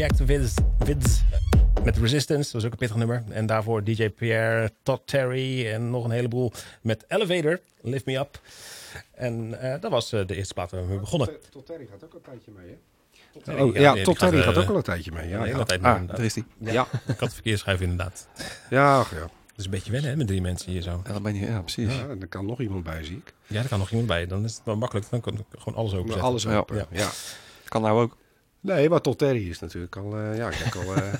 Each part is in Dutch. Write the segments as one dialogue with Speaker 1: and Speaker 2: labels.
Speaker 1: React Vids, Vids met Resistance, dat was ook een pittig nummer. En daarvoor DJ Pierre, Todd Terry en nog een heleboel met Elevator, Lift Me Up. En eh, dat was eh, de eerste plaat waar we mee begonnen.
Speaker 2: Tot Terry gaat ook een tijdje mee, hè?
Speaker 1: Terry,
Speaker 2: Oh, ja, Tot Terry
Speaker 1: eh,
Speaker 2: gaat ook al een tijdje mee. Ja,
Speaker 1: de hele
Speaker 2: ja.
Speaker 1: tijd mee,
Speaker 3: Ah, daar is die.
Speaker 2: Ja,
Speaker 1: Ik had verkeersschijf inderdaad.
Speaker 2: ja, ach, ja.
Speaker 1: Dat is een beetje wennen hè, met drie mensen hier zo.
Speaker 3: Ja, dat ben je, ja, precies.
Speaker 2: ja, en er kan nog iemand bij, zie ik.
Speaker 1: Ja, daar kan nog iemand bij. Dan is het wel makkelijk. Dan kan ik gewoon alles openzetten.
Speaker 2: alles
Speaker 3: Ja.
Speaker 2: open.
Speaker 1: Ja.
Speaker 2: Ja.
Speaker 3: Kan nou ook.
Speaker 2: Nee, maar Tot Terry is natuurlijk al, eh, ja, ik denk al eh,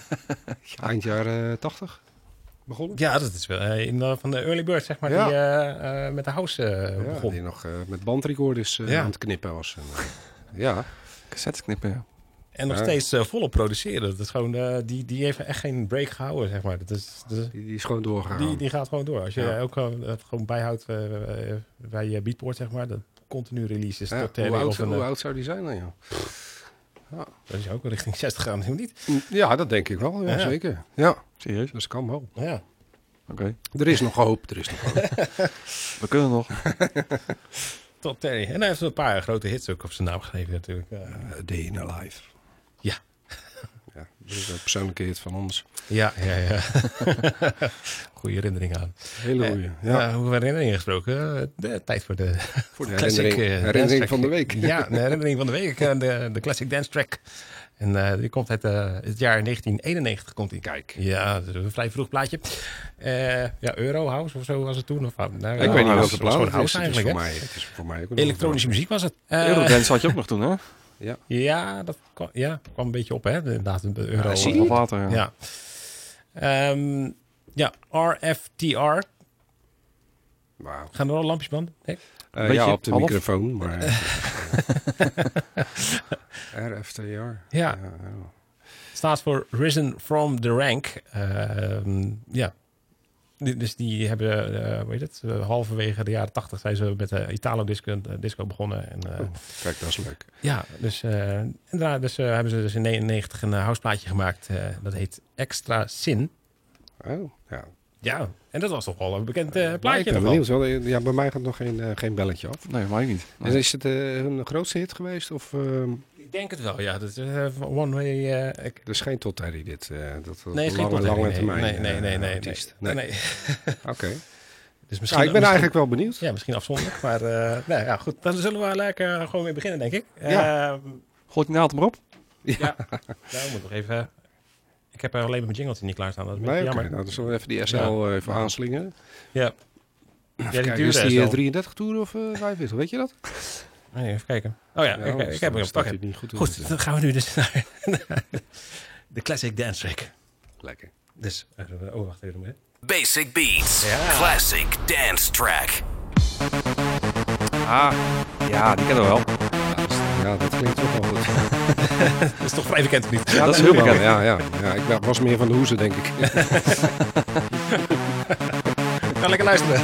Speaker 2: eind jaren tachtig begonnen.
Speaker 1: Ja, dat is wel eh, in, eh, van de early bird, zeg maar,
Speaker 2: Ja.
Speaker 1: die eh, eh, met de house eh,
Speaker 2: Ja,
Speaker 1: begon.
Speaker 2: die nog eh, met bandrecorders eh,
Speaker 1: Ja.
Speaker 2: aan het knippen was. En, ja,
Speaker 3: Cassettes knippen, ja.
Speaker 1: En nog
Speaker 2: Ja.
Speaker 1: steeds eh, volop produceren. Dat is gewoon, eh, die, die heeft echt geen break gehouden, zeg maar. Dat is, dat is-
Speaker 2: die, die is gewoon doorgegaan.
Speaker 1: die, die gaat gewoon door. Als je
Speaker 2: Ja.
Speaker 1: ook gewoon, gewoon bijhoudt bij je beatport, zeg maar. Dat continu releases.
Speaker 2: Ja,
Speaker 1: tot Terry
Speaker 2: hoe, oud,
Speaker 1: of een,
Speaker 2: hoe oud zou die zijn dan, ja?
Speaker 1: Dat is ook richting 60 gaan, hoe niet?
Speaker 2: Ja, dat denk ik wel, ja,
Speaker 1: Ja.
Speaker 2: zeker. Ja,
Speaker 3: Serieus?
Speaker 2: dus kan wel.
Speaker 1: Ja.
Speaker 3: Oké,
Speaker 2: Er is nog hoop, er is nog hoop.
Speaker 3: we kunnen nog.
Speaker 1: Todd Terry. En hij heeft een paar grote hits ook op zijn naam geschreven natuurlijk. Eh,
Speaker 2: A Day in a Life. Een persoonlijke hit van ons.
Speaker 1: ja, ja, ja. Goede herinnering aan.
Speaker 2: Hele
Speaker 1: Eh,
Speaker 2: goeie.
Speaker 1: Ja. Hoe herinneringen gesproken. eh, De tijd voor de
Speaker 2: voor de
Speaker 1: classic,
Speaker 2: herinnering,
Speaker 1: eh,
Speaker 2: herinnering
Speaker 1: dance
Speaker 2: van de
Speaker 1: track.
Speaker 2: week.
Speaker 1: Ja, de herinnering van de week. eh, De, de classic dance track. En eh, die komt uit eh, het jaar 1991. Komt die.
Speaker 2: Kijk.
Speaker 1: Ja, dat is een vrij vroeg plaatje. Eh, ja, Eurohouse of zo was het toen. Of, nou,
Speaker 2: ik weet niet welke
Speaker 1: Het was
Speaker 2: plaat het
Speaker 1: house
Speaker 2: is. Het is
Speaker 1: eigenlijk.
Speaker 2: voor mij, het is voor mij ook
Speaker 1: Elektronische muziek was het. Eh,
Speaker 3: Eurodance had je ook nog toen, hè?
Speaker 2: Ja.
Speaker 1: ja, dat kwam, ja, kwam een beetje op, hè? Inderdaad, de euro.
Speaker 2: Ja,
Speaker 3: Wat later, ja.
Speaker 1: Ja. Ehm, ja, RFTR.
Speaker 2: Wauw.
Speaker 1: Gaan er al lampjes branden? Nee?
Speaker 2: Eh,
Speaker 3: Beetje
Speaker 2: ja, op de
Speaker 3: half.
Speaker 2: microfoon, maar... RFTR.
Speaker 1: Ja.
Speaker 2: ja.
Speaker 1: Staat voor Risen from the Rank. Ehm, ja. Dus die hebben, eh hoe heet het, eh, halverwege de jaren tachtig zijn ze met de Italo disco, eh, disco begonnen. En, eh,
Speaker 2: Oh, kijk, dat is leuk.
Speaker 1: Ja, dus, eh, en daarna dus, eh, hebben ze dus in 99 een uh, houseplaatje gemaakt. eh, dat heet Extra Sin.
Speaker 2: Oh, ja.
Speaker 1: Ja, en dat was toch wel een bekend eh,
Speaker 2: Ja, ik
Speaker 1: plaatje.
Speaker 2: ben
Speaker 1: nogal.
Speaker 2: benieuwd. wel. Ja, bij mij gaat nog geen, eh, geen belletje af.
Speaker 3: Nee, mij niet. Nee.
Speaker 2: En is het eh, hun grootste hit geweest? Of ehm
Speaker 1: Ik denk het wel, ja. Dat is eh, one way... eh, ik-
Speaker 2: er is geen Terry dit? eh, dat, dat
Speaker 1: nee, is geen
Speaker 2: lange, lange
Speaker 1: nee.
Speaker 2: termijn
Speaker 1: Nee, nee, nee, nee. nee.
Speaker 2: Nee.
Speaker 1: nee.
Speaker 2: Oké.
Speaker 1: Dus
Speaker 2: Ja,
Speaker 1: misschien,
Speaker 2: ik ben
Speaker 1: misschien-
Speaker 2: eigenlijk wel benieuwd.
Speaker 1: Ja, misschien afzonderlijk. Maar eh, nou ja, goed. Dan zullen we lekker gewoon weer beginnen, denk ik.
Speaker 2: Ja.
Speaker 1: Ehm,
Speaker 3: Gooit die naald maar op.
Speaker 1: ja. ja, we moeten nog even... Ik heb er alleen maar mijn jingletje niet klaarstaan. Dat is een
Speaker 2: Nee,
Speaker 1: jammer.
Speaker 2: Nou, dan zullen we even die SL
Speaker 1: Ja.
Speaker 2: eh, even aanslingen.
Speaker 1: Ja. Ja, die
Speaker 2: Kijk,
Speaker 1: duurde
Speaker 2: is die
Speaker 1: SL.
Speaker 2: 33 toeren of eh 45? Weet je dat?
Speaker 1: Nee, even kijken. Oh ja, ik, heb hem. Pak
Speaker 2: niet goed.
Speaker 1: dan gaan we nu dus naar de classic dance track.
Speaker 2: Lekker.
Speaker 1: Dus, eh, oh, wacht even. hè.
Speaker 4: Basic Beats.
Speaker 1: Ja.
Speaker 4: Classic dance track.
Speaker 3: Ah, ja, die kennen we wel.
Speaker 2: Ja, dat, klinkt toch wel goed.
Speaker 1: Dat is toch vrij bekend, of niet?
Speaker 3: Ja, dat is heel
Speaker 2: wel,
Speaker 3: bekend.
Speaker 2: Ja, ja, ja, ik was meer van de hoezen, denk ik.
Speaker 1: Ga lekker luisteren.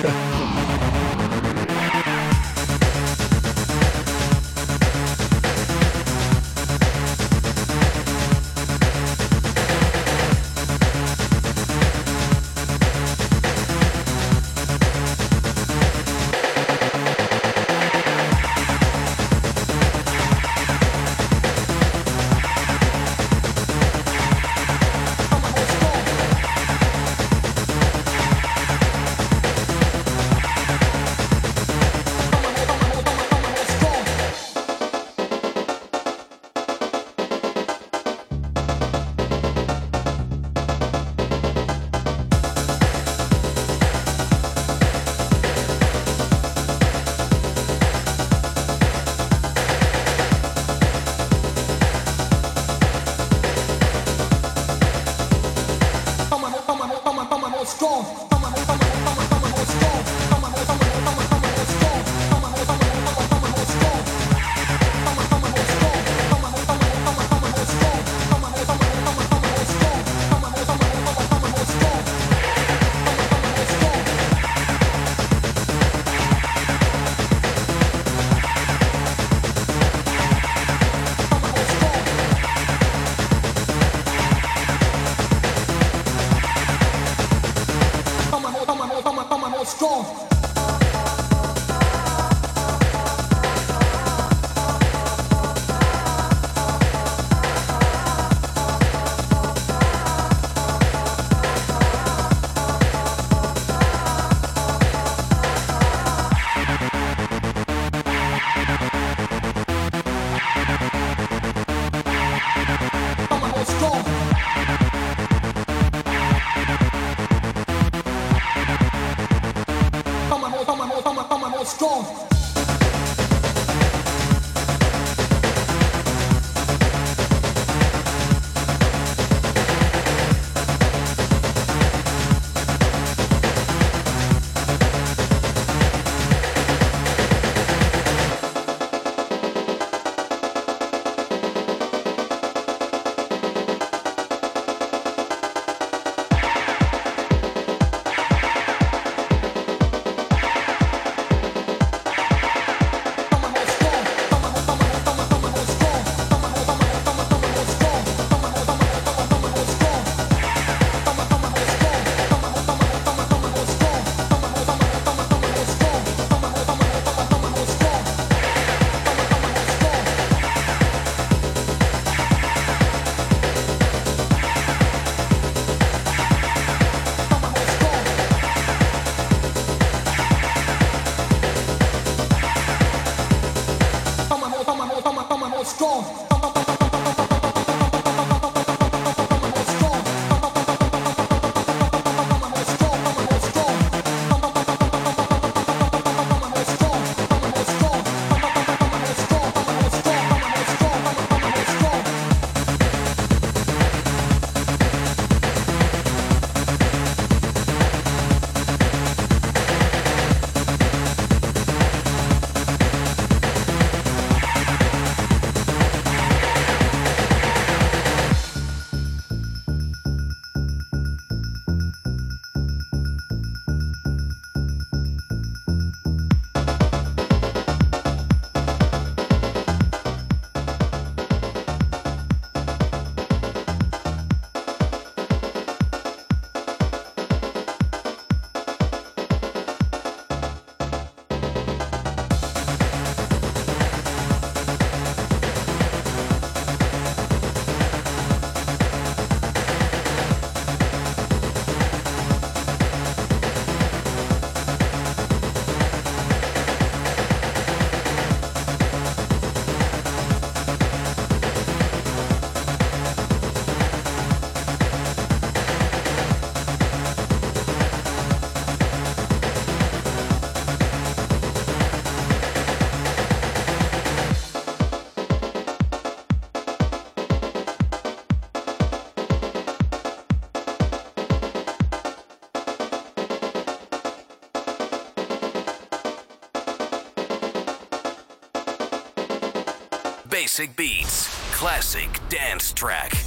Speaker 4: Basic Beats, classic dance track.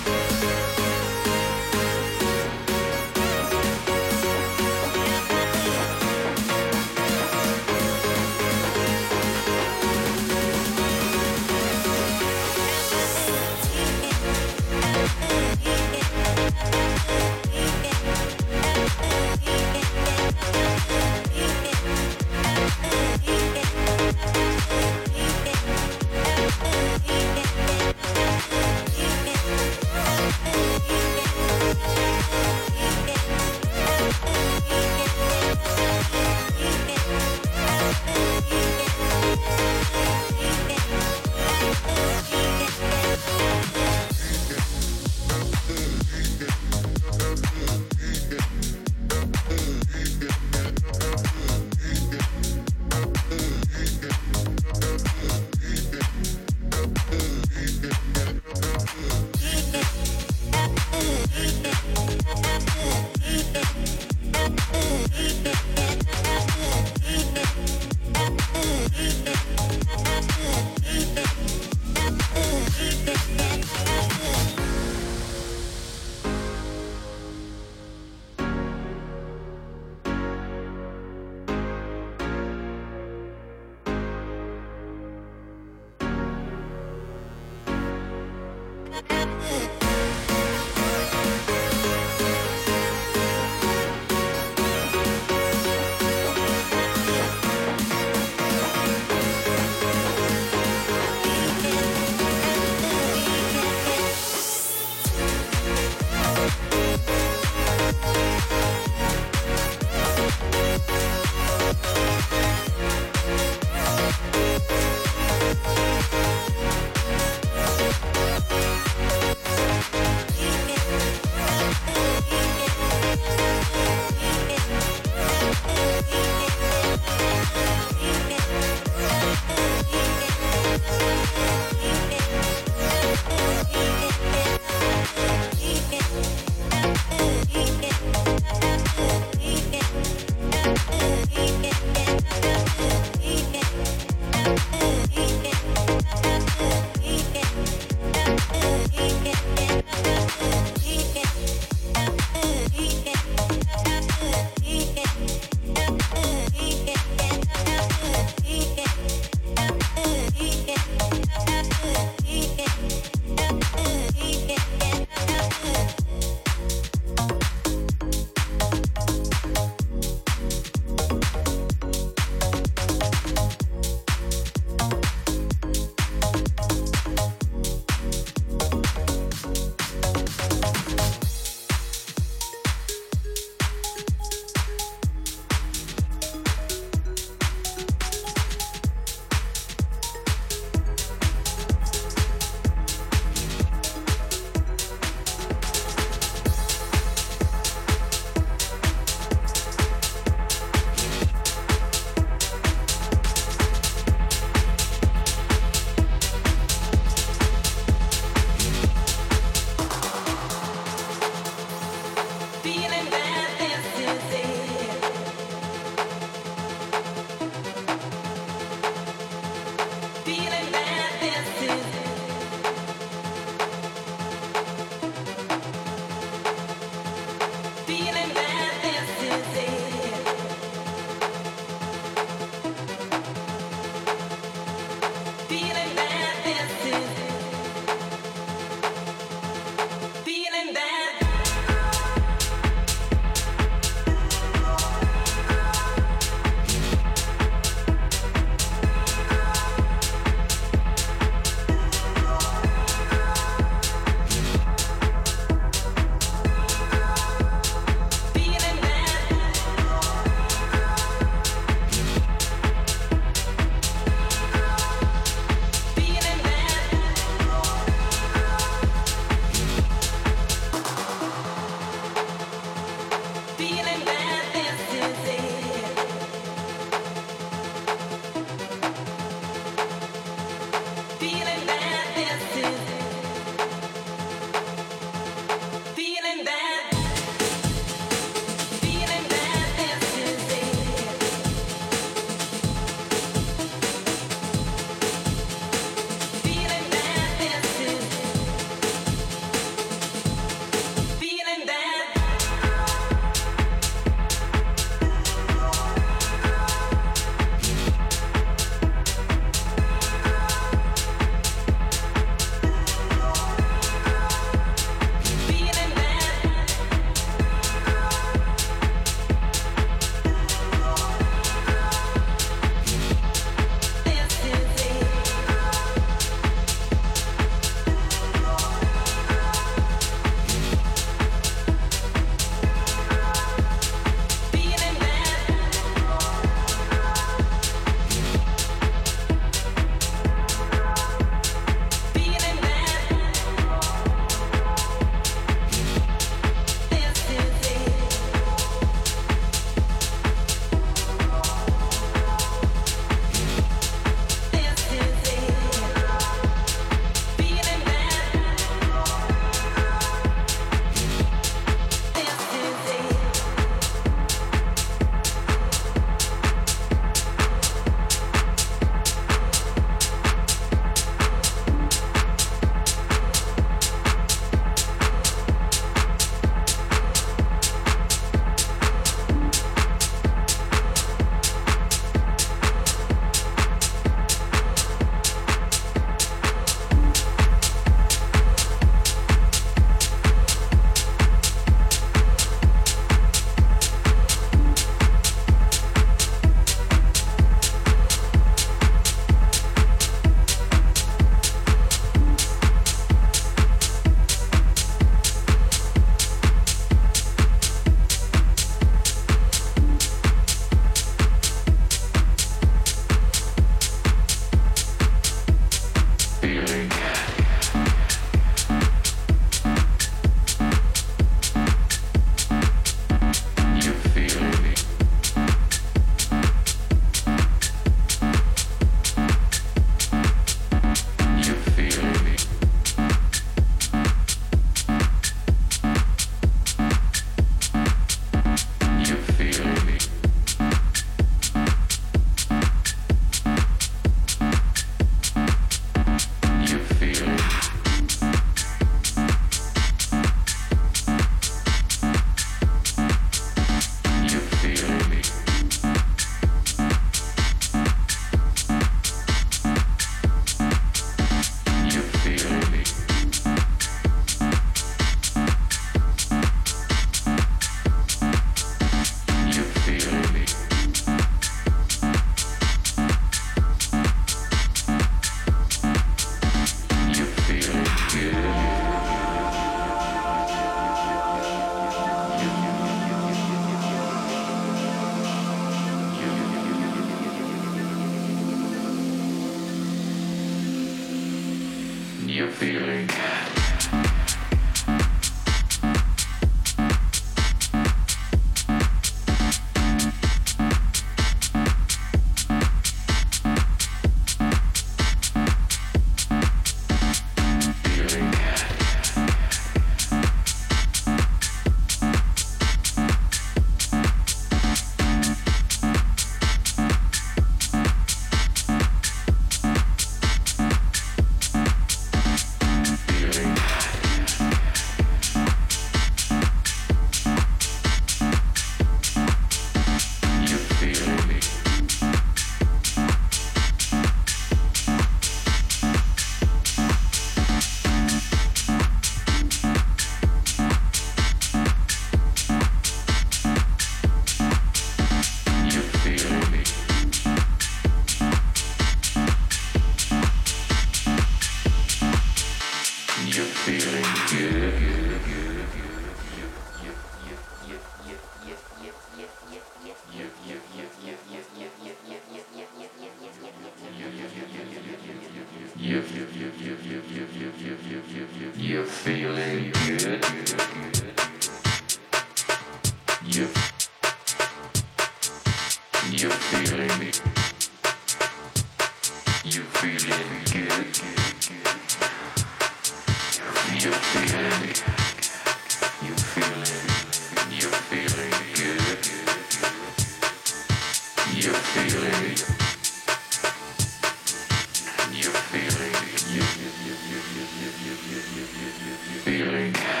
Speaker 1: week.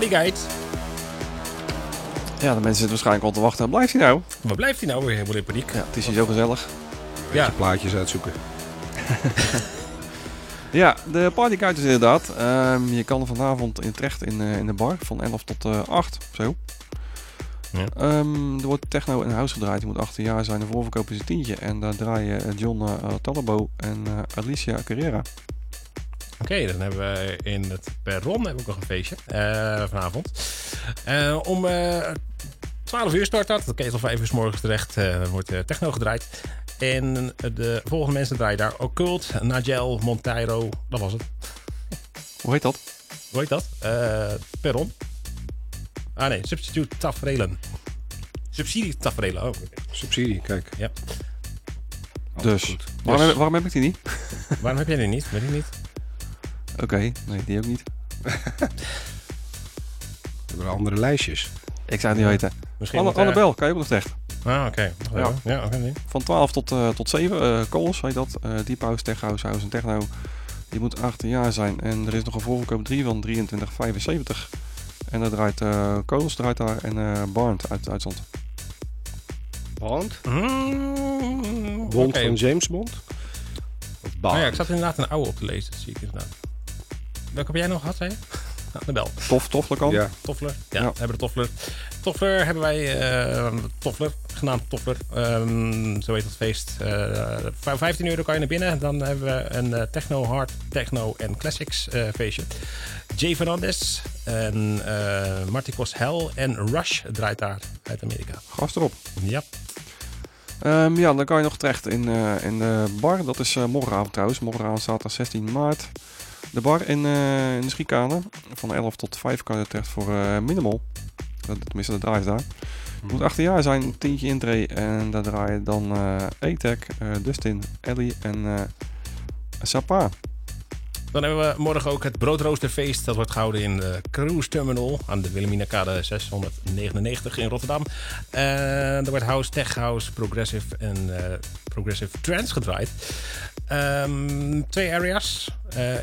Speaker 1: De Party Guide.
Speaker 3: Ja, de mensen zitten waarschijnlijk al te wachten. Blijft hij nou?
Speaker 1: Waar blijft hij nou weer helemaal in paniek?
Speaker 3: Ja, het is hier zo gezellig.
Speaker 1: Ja.
Speaker 2: Plaatjes uitzoeken.
Speaker 3: Ja, de partyguide is inderdaad. Ehm, je kan vanavond in terecht in, eh, in de bar van 11 tot eh 8. Zo.
Speaker 1: Ja.
Speaker 3: Ehm, er wordt techno en house gedraaid. Je moet 18 jaar zijn. De voorverkoop is een tientje. En daar draaien eh, John uh, Talabo en eh, Alicia Carrera.
Speaker 1: Oké, dan hebben we in het perron hebben we ook nog een feestje eh, vanavond. Eh, om eh 12 uur start dat. Dan kun je tot 5 uur s morgens terecht. eh, dan wordt eh, techno gedraaid. En de volgende mensen draaien daar Occult, Nigel, Monteiro. Dat was het.
Speaker 3: Hoe heet dat?
Speaker 1: Hoe heet dat? Eh, perron. Ah nee, Substitute Taferelen. Subsidie Taferelen. Oh.
Speaker 2: Subsidie, kijk.
Speaker 1: ja.
Speaker 3: Dus.
Speaker 2: goed.
Speaker 3: Waarom,
Speaker 1: Dus.
Speaker 3: heb, waarom heb ik die niet?
Speaker 1: Waarom heb jij die niet? Weet ik niet.
Speaker 3: Oké, nee, die ook niet.
Speaker 2: We hebben andere lijstjes.
Speaker 3: Ik zou het niet weten.
Speaker 1: Misschien
Speaker 3: Anne,
Speaker 1: eh,
Speaker 3: Annabel, kan je ook nog terecht.
Speaker 1: Ah, oké.
Speaker 3: Ja.
Speaker 1: Ja, oké. nee.
Speaker 3: Van 12 tot, eh, tot 7. eh calls heet dat. eh Deep House, Tech House, House en Techno. Die moet 18 jaar zijn. En er is nog een voorverkoop 3 van 23,75. En daar draait uh, Coles draait daar en eh Barnt uit Duitsland.
Speaker 2: Bond?
Speaker 1: Mm,
Speaker 2: Bond van James Bond? Of Bond?
Speaker 1: Oh ja, ik zat inderdaad een oude op te lezen. Dat zie ik inderdaad. Welke heb jij nog gehad, zei je? Ah, de bel.
Speaker 3: Tof, tof, dat kan.
Speaker 2: Ja,
Speaker 1: Toffler. Ja,
Speaker 3: Ja.
Speaker 1: we hebben de Toffler. Toffler hebben wij, eh Toffler, genaamd Toffler. Ehm, zo heet het feest. Eh, voor 15 euro kan je naar binnen. Dan hebben we een eh, techno, hard, techno en classics eh, feestje. Jay Fernandez en eh Marticos Hell en Rush draait daar uit Amerika.
Speaker 3: Gas erop.
Speaker 1: Ja.
Speaker 3: Ehm, ja, dan kan je nog terecht in, eh, in de bar. Dat is eh, morgenavond trouwens. Morgenavond zaterdag 16 maart. De bar in, eh, in de Schiekane. Van 11 tot 5 kan je terecht voor eh, minimal. Dat, tenminste, dat draait daar. Je moet 18 jaar zijn, tientje intree. En daar draaien dan eh E-Tech, Dustin, Ellie en Sapa.
Speaker 1: Dan hebben we morgen ook het broodroosterfeest. Dat wordt gehouden in de Cruise Terminal aan de Wilhelminakade 699 in Rotterdam. Eh er wordt house, tech house, progressive en eh, progressive trance gedraaid. Ehm, twee areas.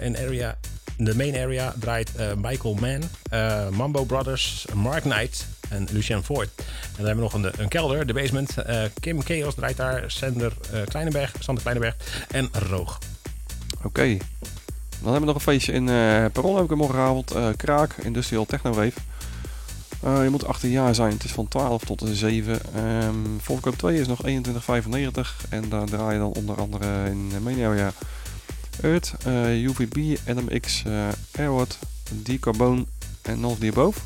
Speaker 1: In area, de main area draait Michael Mann, Mambo Brothers, Mark Knight en Lucien Voort. En dan hebben we nog een, een kelder, de basement. Kim Chaos draait daar, Sander Kleinenberg, Sander Kleinenberg en Roog.
Speaker 3: Oké. Dan hebben we nog een feestje in eh Perron ook morgenavond. eh, Kraak, Industrial Techno Rave. Eh, je moet 18 jaar zijn. Het is van 12 tot 7. Ehm voorverkoop 2 is nog 21,95. En daar draai je dan onder andere in area Earth, eh, UVB, NMX, eh Airwood, D-Carbone en of the Above.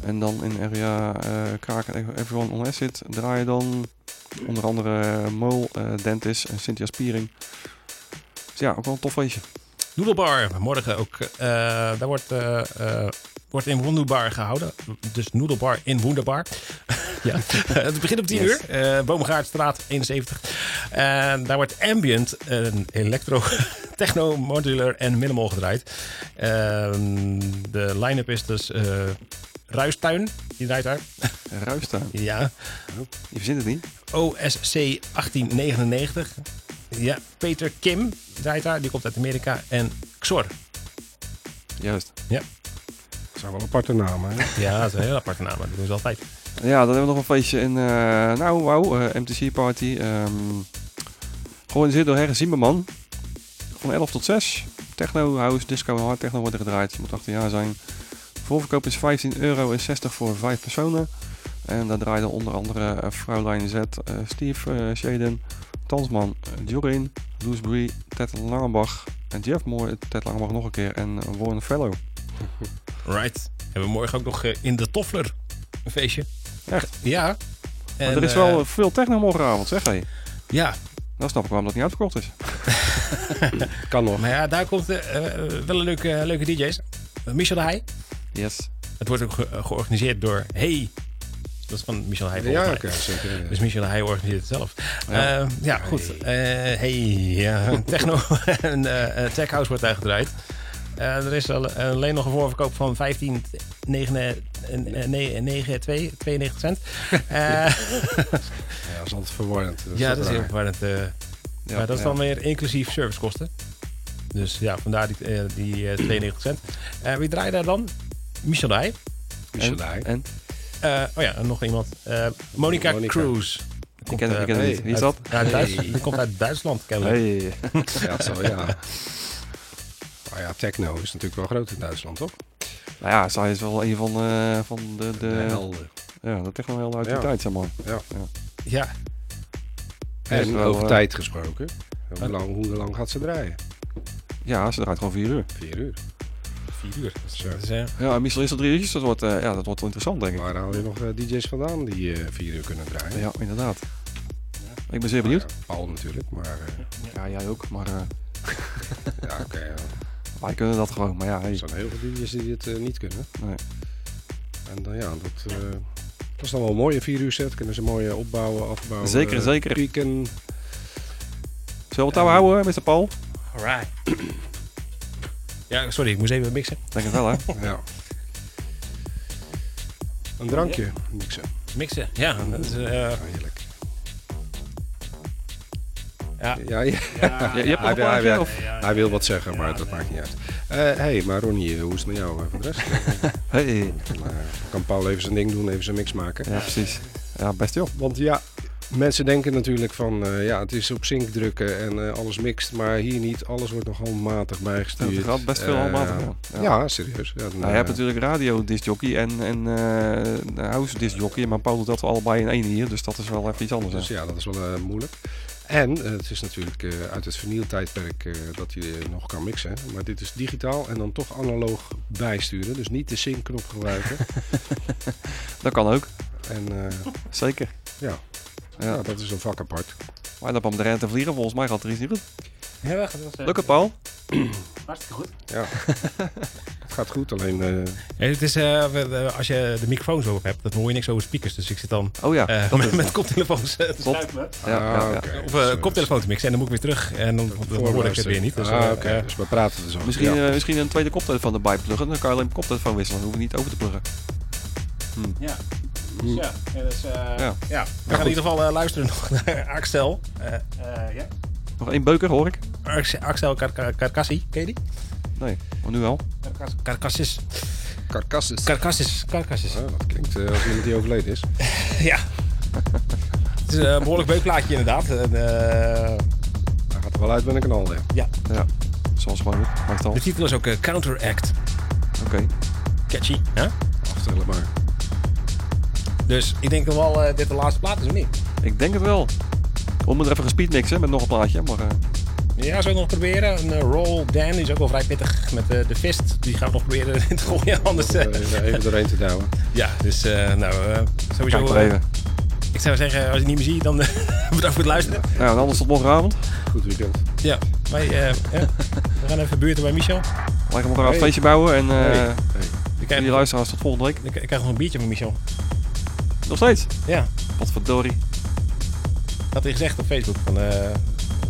Speaker 3: En dan in area Kraak en Everyone on Acid draai je dan onder andere Mol, Dentist en Cynthia Spiering. Dus ja, ook wel een tof feestje.
Speaker 1: Noedelbar, morgen ook. eh, daar wordt, eh, eh, wordt in Wonderbar gehouden. Dus Noedelbar in Wonderbar. ja. het begint om 10
Speaker 3: Yes.
Speaker 1: uur. eh Boomgaardstraat 71. En daar wordt ambient, een electro, techno, modular en minimal gedraaid. Ehm, de line-up is dus Ruistuin, die draait daar.
Speaker 3: Ruistuin.
Speaker 1: Ja.
Speaker 3: Je verzint het niet.
Speaker 1: OSC 1899. Ja, Peter Kim draait daar, die komt uit Amerika. En Xor.
Speaker 3: Juist.
Speaker 2: dat zijn wel aparte namen. Hè?
Speaker 1: Ja, dat is een heel aparte naam. Dat doen ze altijd.
Speaker 3: Ja, dan hebben we nog een feestje in, eh nou wauw, eh, MTC Party. ehm georganiseerd door Herre Zimmerman. Van 11 tot 6. Techno, house, disco en hard techno worden gedraaid. Je moet 18 jaar zijn. Voorverkoop is 15 euro en 60 voor 5 personen. En daar draaien onder andere uh, Fraulein Z, eh, Steve eh, Shaden, Tansman, eh, Jorin, Loes Brie, Ted Langebach en Jeff Moore, Ted Langebach nog een keer en Warren Fellow.
Speaker 1: Right. Hebben we morgen ook nog eh, in de Toffler een feestje.
Speaker 3: Echt?
Speaker 1: Ja.
Speaker 3: Maar er is
Speaker 1: eh,
Speaker 3: wel veel techno morgenavond, zeg hé.
Speaker 1: Ja,
Speaker 3: Dan snap ik waarom dat niet uitverkocht is.
Speaker 2: Kan nog.
Speaker 1: maar ja, daar komt eh, eh, wel een leuke, leuke DJ's. Eh, Michel de Heij.
Speaker 3: Yes.
Speaker 1: Het wordt ook ge- eh, georganiseerd door Hey. Dat is van Michel Heij.
Speaker 2: Ja, oké, zeker.
Speaker 1: Dus Michel Heij organiseert het zelf.
Speaker 3: Ja.
Speaker 1: Ja, ja goed. Eh hey, ja. Techno en eh, eh, Tech House wordt daar gedraaid. Eh, er is al, alleen nog een voorverkoop van 15, 9, eh, eh, nee, 9, 2, 92 cent. Eh,
Speaker 2: Ja, dat is altijd verwarrend.
Speaker 1: ja, dat is heel verwarrend. eh.
Speaker 3: Ja,
Speaker 1: maar dat is
Speaker 3: ja.
Speaker 1: dan weer inclusief servicekosten. Dus ja, vandaar die, eh, die eh, 92 cent. Eh, wie draaide daar dan? Michel Dij.
Speaker 2: Michel
Speaker 3: En-
Speaker 2: Dij.
Speaker 3: En?
Speaker 1: Eh, oh ja, en nog iemand. Eh, Monica,
Speaker 2: Monica.
Speaker 1: Cruz.
Speaker 3: Ik ken hem, ik ken hem
Speaker 2: hey,
Speaker 3: niet. Wie is
Speaker 1: uit-
Speaker 3: dat?
Speaker 1: Ja, Duits-
Speaker 2: Hey.
Speaker 1: Die komt uit Duitsland, kennelijk.
Speaker 3: Hey.
Speaker 2: Ja, zo, ja. Maar ja, techno is natuurlijk wel groot in Duitsland, toch?
Speaker 3: Nou ja, zij is wel een van, eh, van de, de,
Speaker 2: De helden.
Speaker 3: ja, de techno uit die
Speaker 2: Ja.
Speaker 3: tijd, zeg maar.
Speaker 1: Ja,
Speaker 3: Is
Speaker 2: En
Speaker 3: wel,
Speaker 2: over
Speaker 3: eh,
Speaker 2: tijd gesproken. Hoe lang, hoe lang gaat ze draaien?
Speaker 3: Ja, ze draait gewoon vier uur.
Speaker 2: Vier uur.
Speaker 1: Vier uur. Dus,
Speaker 2: Zo.
Speaker 1: dat is, eh,
Speaker 3: Ja, en Michel is er drie uurtjes. Dat wordt, eh, ja, dat wordt wel interessant, denk ik.
Speaker 2: Waar haal je nog eh, DJ's vandaan die eh, vier uur kunnen draaien?
Speaker 3: Ja, inderdaad. Ik ben zeer benieuwd.
Speaker 2: Ja, Paul natuurlijk, maar eh,
Speaker 3: Ja, jij ook. Maar eh,
Speaker 2: ja, oké. ja.
Speaker 3: wij kunnen dat gewoon. Maar ja, hey.
Speaker 2: er zijn heel veel DJ's die dit eh, niet kunnen.
Speaker 3: Nee.
Speaker 2: En dan ja, dat, eh, dat is dan wel een mooie vier uur set. Kunnen ze mooi eh, opbouwen, afbouwen.
Speaker 3: Zeker, zeker.
Speaker 2: Pieken.
Speaker 3: Zullen we het touw houden, Mr. Paul?
Speaker 1: Alright. Ja, sorry, ik moest even mixen.
Speaker 3: Het wel, hè?
Speaker 2: Ja. Een drankje mixen.
Speaker 1: Mixen, ja. Dat is, eh,
Speaker 2: Ja, heerlijk.
Speaker 1: ja.
Speaker 2: Ja, ja.
Speaker 3: Je, hebt
Speaker 2: Hij,
Speaker 3: een
Speaker 2: hij, wil wat zeggen, maar dat maakt niet uit. Hé, hey, maar Ronnie, eh, hoe is het met jou eh, voor de rest?
Speaker 3: Hey.
Speaker 2: Dan, eh, kan Paul even zijn ding doen, even zijn mix maken.
Speaker 3: Ja, precies. Ja, best joh.
Speaker 2: Want ja, mensen denken natuurlijk van, eh, ja, het is op sync drukken en eh, alles mixt. Maar hier niet, alles wordt nogal matig bijgestuurd.
Speaker 3: Het gaat best veel
Speaker 2: Eh,
Speaker 3: handmatig, ja.
Speaker 2: Ja, serieus. Ja, dan,
Speaker 3: Nou, je hebt natuurlijk radio discjockey en, en house discjockey, maar Paul doet dat allebei in één hier, dus dat is wel even iets anders.
Speaker 2: Dus ja, dat is wel moeilijk. En het is natuurlijk uit het vernieltijdperk dat je nog kan mixen. Maar dit is digitaal en dan toch analoog bijsturen. Dus niet de sync-knop gebruiken.
Speaker 3: Dat kan ook,
Speaker 2: en
Speaker 3: zeker.
Speaker 2: ja.
Speaker 3: Ja.
Speaker 2: dat is een vak apart.
Speaker 3: Maar dan om de rente vliegen, volgens mij gaat er iets niet goed.
Speaker 1: Ja, dat is, eh,
Speaker 3: Lukt het, Paul?
Speaker 1: hartstikke goed.
Speaker 2: Ja, het gaat goed. Alleen eh,
Speaker 1: Ja, het is, eh, als je de microfoon zo op hebt, dan hoor je niks over speakers. Dus ik zit dan
Speaker 3: Oh ja, dat
Speaker 1: met, met koptelefoons te schuifelen.
Speaker 3: Ja, ja, ja.
Speaker 2: ah.
Speaker 1: Of eh, koptelefoon te mixen en dan moet ik weer terug. En dan, dan hoor ik het weer niet. Dus,
Speaker 2: ah, oké. dus we praten er zo.
Speaker 3: Misschien,
Speaker 2: Ja.
Speaker 3: misschien een tweede koptelefoon erbij pluggen, dan kan je alleen de koptelefoon wisselen, dan hoef je niet over te pluggen.
Speaker 1: Ja.
Speaker 2: Hm.
Speaker 1: ja, en dus, eh,
Speaker 3: Ja.
Speaker 1: ja. We gaan in ieder geval eh, luisteren nog naar Axel. Eh, eh, ja.
Speaker 3: Nog één beuker, hoor ik?
Speaker 1: Ax- Axel Karkassi, ken je die?
Speaker 3: Nee, maar nu wel.
Speaker 1: Karkas- Karkassis.
Speaker 2: Carcassus.
Speaker 1: Karkassis. Karkassis.
Speaker 2: Ah, dat klinkt als iemand die overleden is.
Speaker 1: Ja. Het is een behoorlijk beukplaatje inderdaad. En, eh,
Speaker 2: Hij gaat er wel uit met een knal, hè.
Speaker 3: Ja, zoals gewoon
Speaker 1: de titel is ook Counteract.
Speaker 3: Oké.
Speaker 1: Catchy. Hè?
Speaker 2: Aftellen maar.
Speaker 1: Dus ik denk dat wel eh, dit de laatste plaat is, of niet?
Speaker 3: Ik denk het wel. We moeten even gespeedmixen met nog een plaatje, maar... eh,
Speaker 1: Ja, zou ik nog proberen. Een eh, Roll Dan, die is ook wel vrij pittig met de fist. Die gaan we nog proberen in te gooien. Anders,
Speaker 2: even doorheen te douwen.
Speaker 1: ja, dus eh, nou, sowieso.
Speaker 3: kijk even.
Speaker 1: ik zou zeggen, als je het niet meer ziet, dan bedankt voor het luisteren.
Speaker 3: Nou, en anders tot morgenavond.
Speaker 2: Goed weekend.
Speaker 1: Ja, wij, eh, ja. we gaan even buurten bij Michel.
Speaker 3: Wij gaan elkaar een
Speaker 2: Hey.
Speaker 3: feestje bouwen en eh
Speaker 2: Hey. Hey.
Speaker 3: Jullie luisteraars tot volgende week.
Speaker 1: ik, ik krijg nog een biertje van Michel.
Speaker 3: Nog steeds.
Speaker 1: Ja,
Speaker 3: Wat verdorie.
Speaker 1: had hij gezegd op Facebook. Van, eh,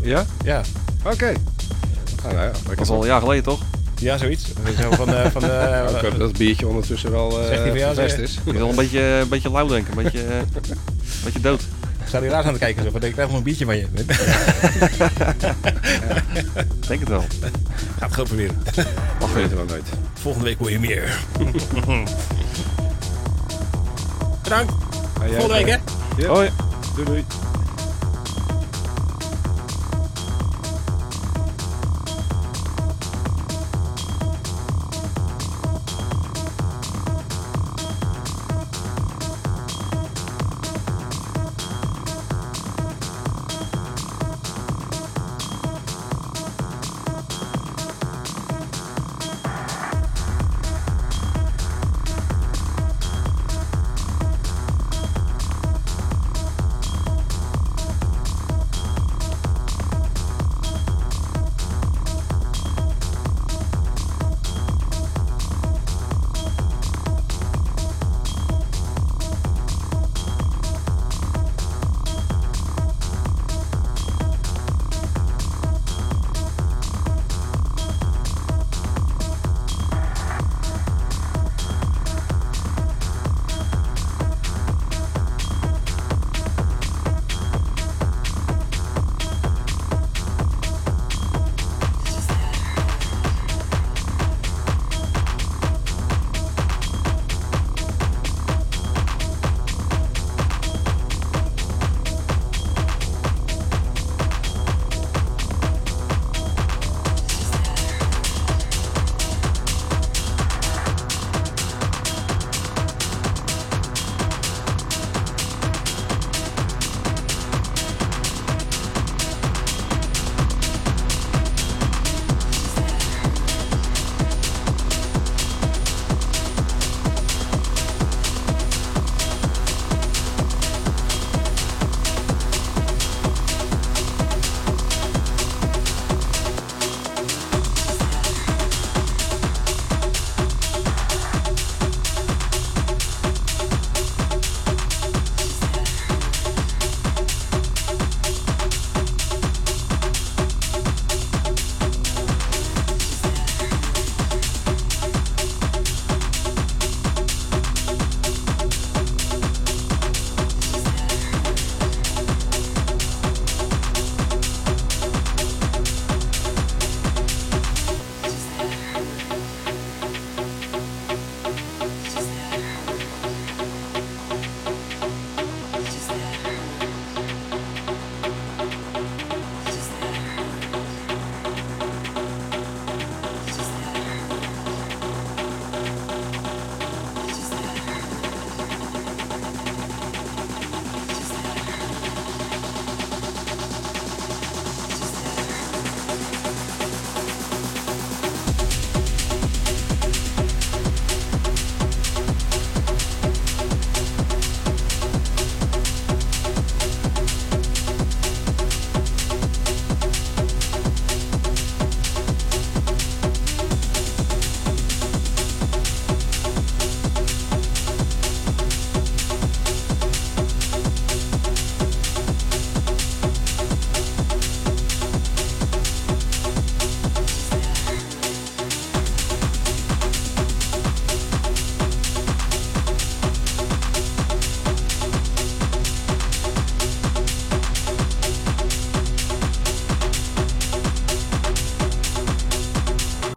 Speaker 2: Ja?
Speaker 1: ja.
Speaker 2: Oké. Ah, nou ja,
Speaker 3: Dat is al een jaar geleden, toch?
Speaker 1: ja, zoiets. Zo van, eh, van,
Speaker 2: ik hoop dat het biertje ondertussen wel eh
Speaker 1: Zegt hij van jou,
Speaker 2: vervest
Speaker 1: zeg-
Speaker 2: is.
Speaker 3: Je wil een beetje, een beetje lauw denken, een beetje, een beetje dood.
Speaker 1: Zou hij raar aan het kijken? Zo, van, ik krijg nog een biertje van je.
Speaker 3: Ik Denk het wel.
Speaker 1: Ga het gewoon proberen.
Speaker 2: Mag weten wel nooit.
Speaker 1: Volgende week hoor je meer. Bedankt. Volgende week, hè?
Speaker 2: Ja.
Speaker 3: Hoi.
Speaker 2: Doei, doei.